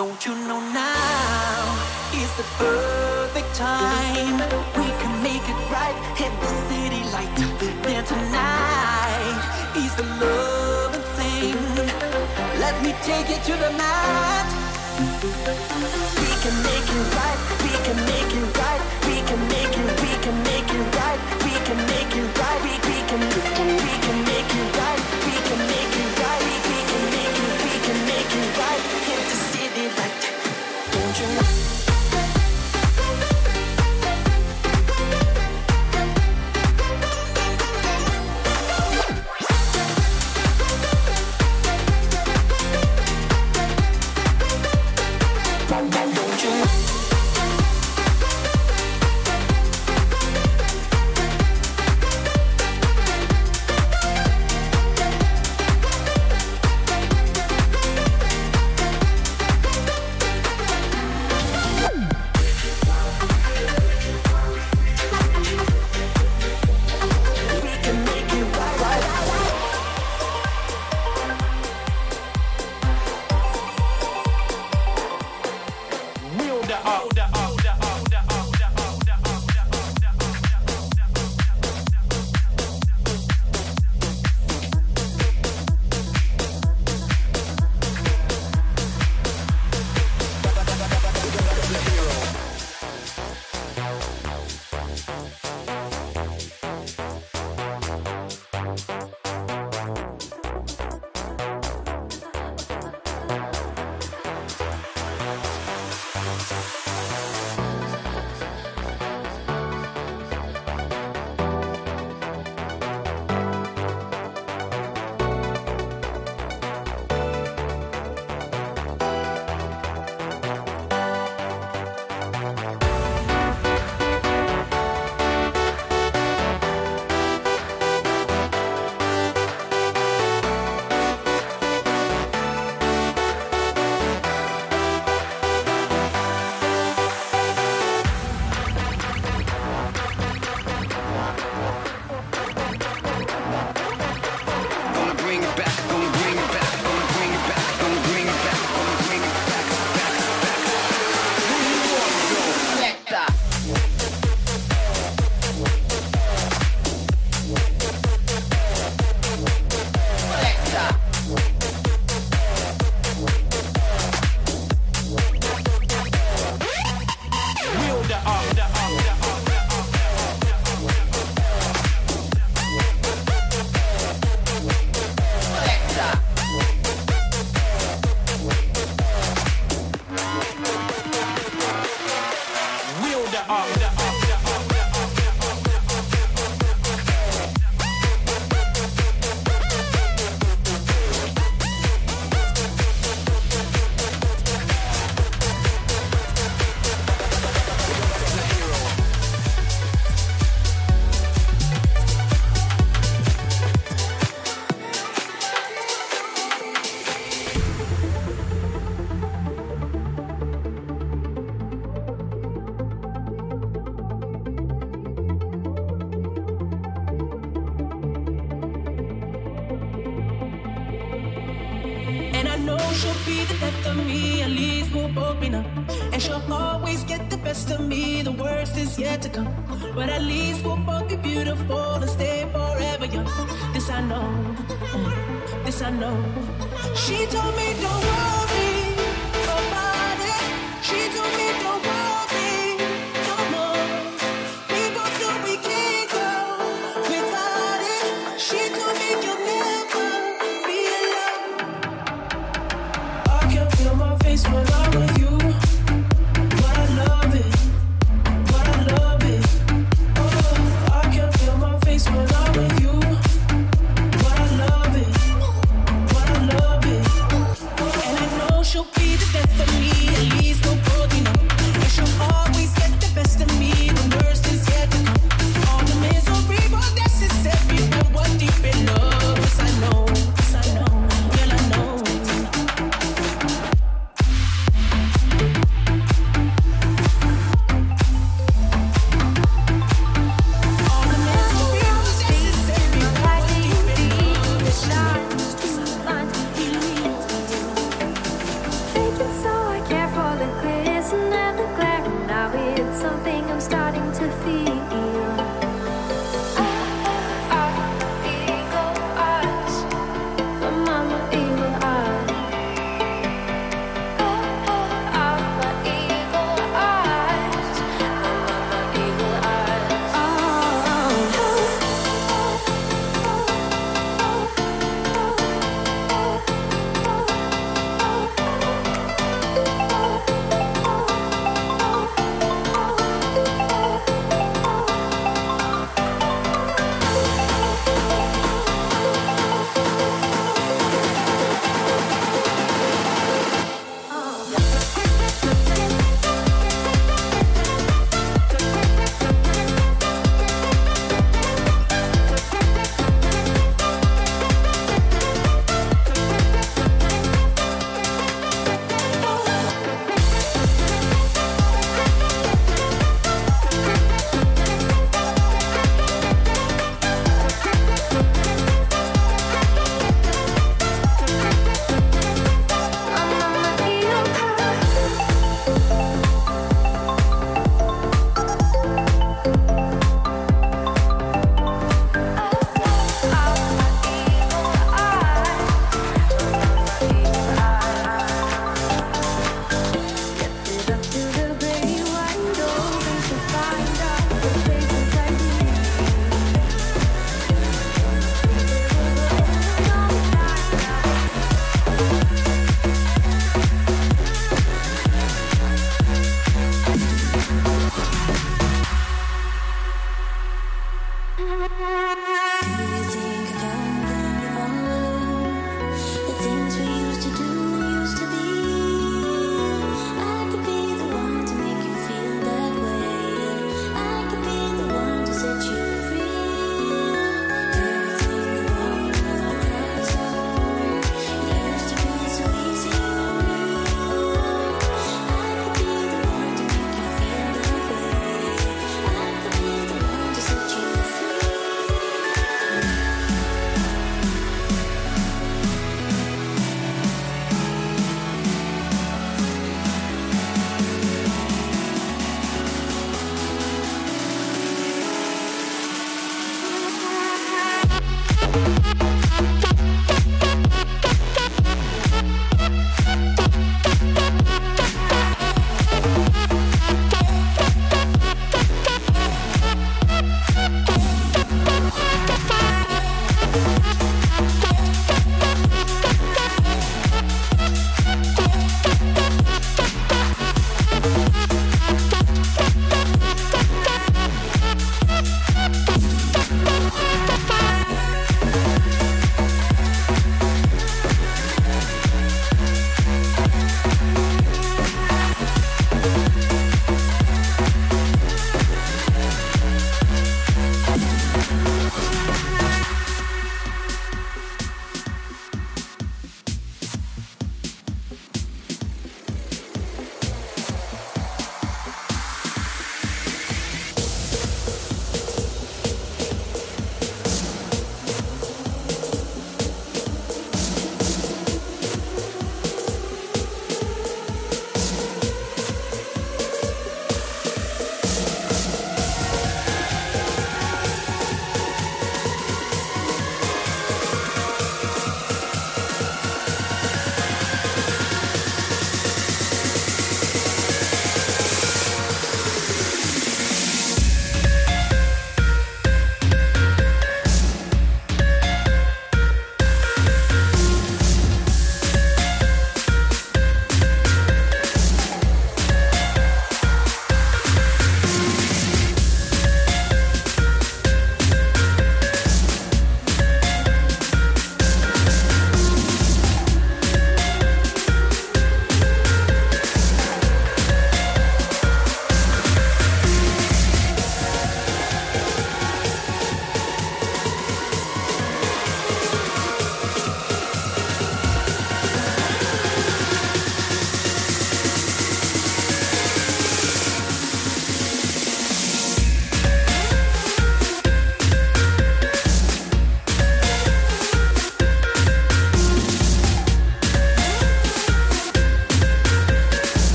Don't you know now is the perfect time? We can make it right in the city light. Then tonight is the love and thing. Let me take you to the night. We can make it right. We can make it right. We can make it. We can make it right. We can make it right. We, we can. We can make it. after me, at least we'll both be numb. And she'll always get the best of me, the worst is yet to come. But at least we'll both be beautiful and stay forever young. This I know, this I know. She told me don't worry.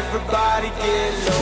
everybody get low.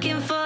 Break.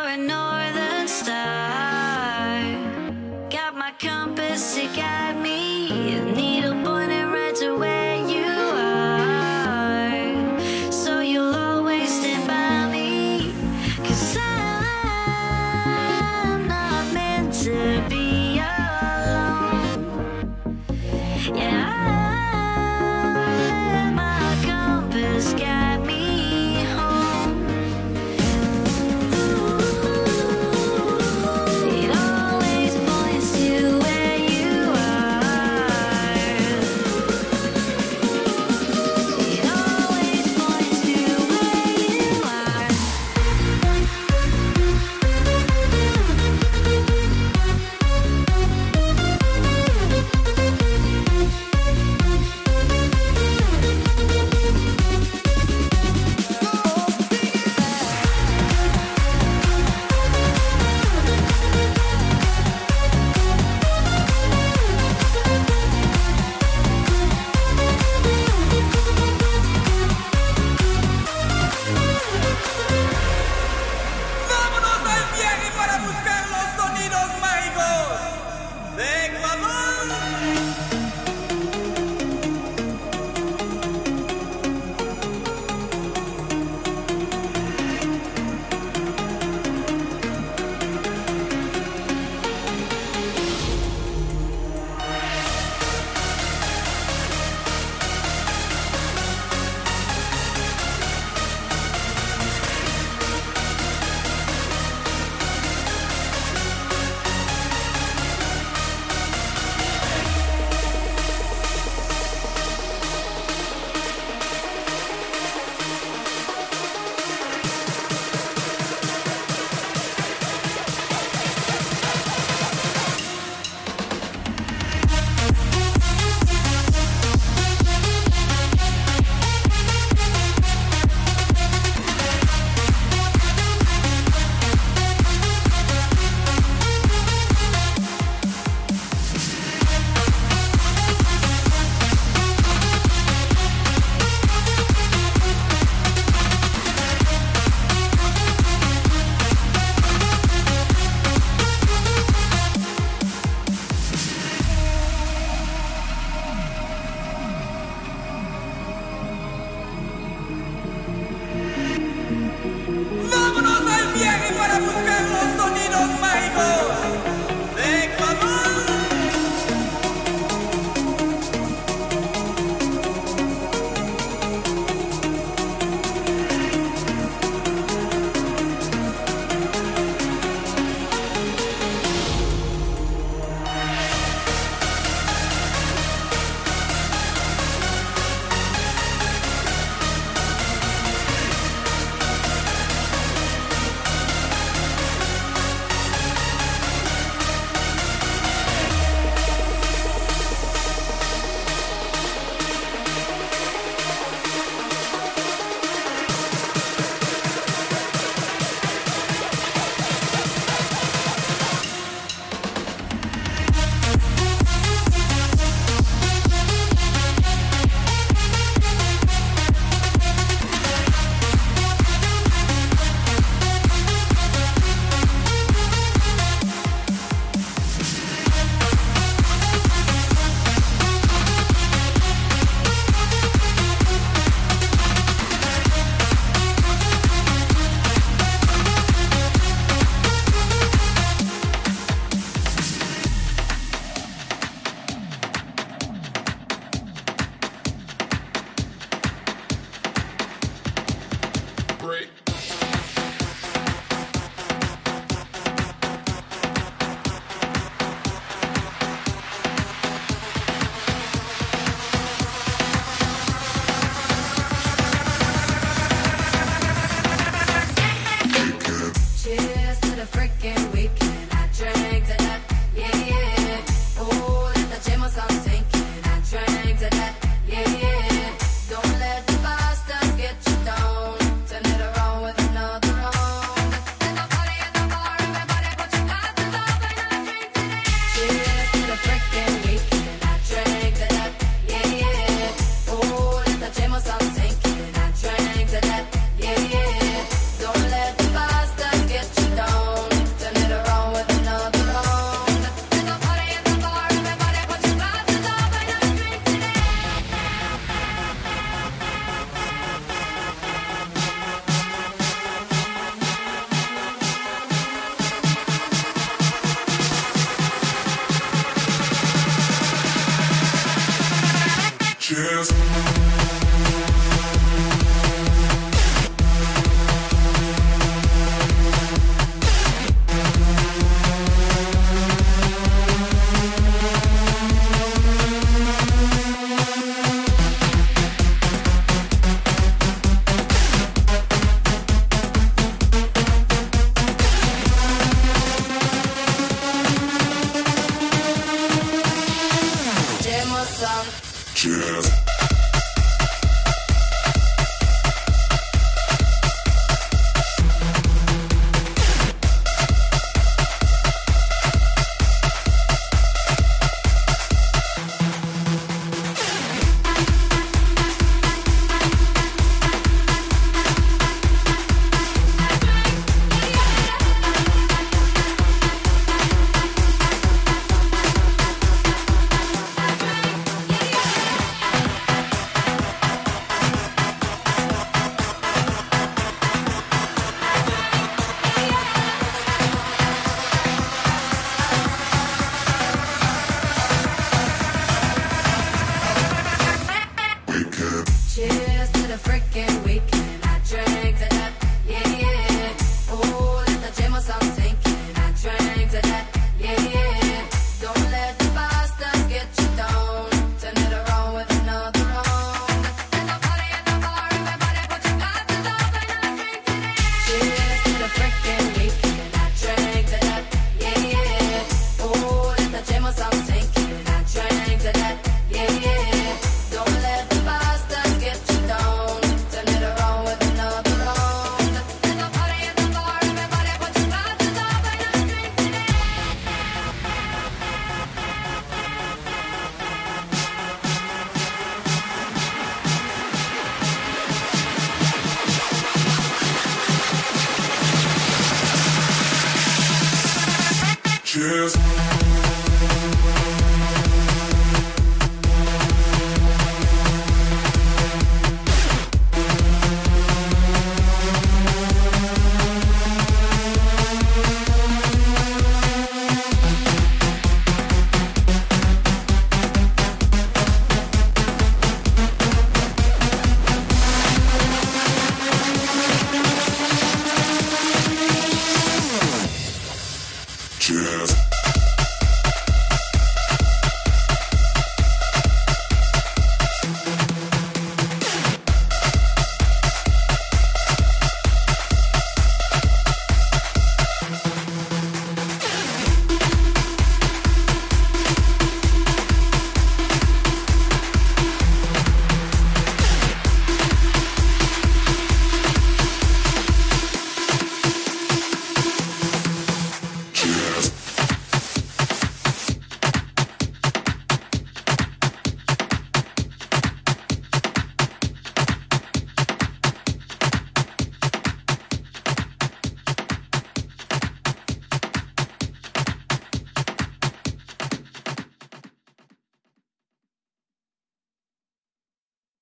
Cheers.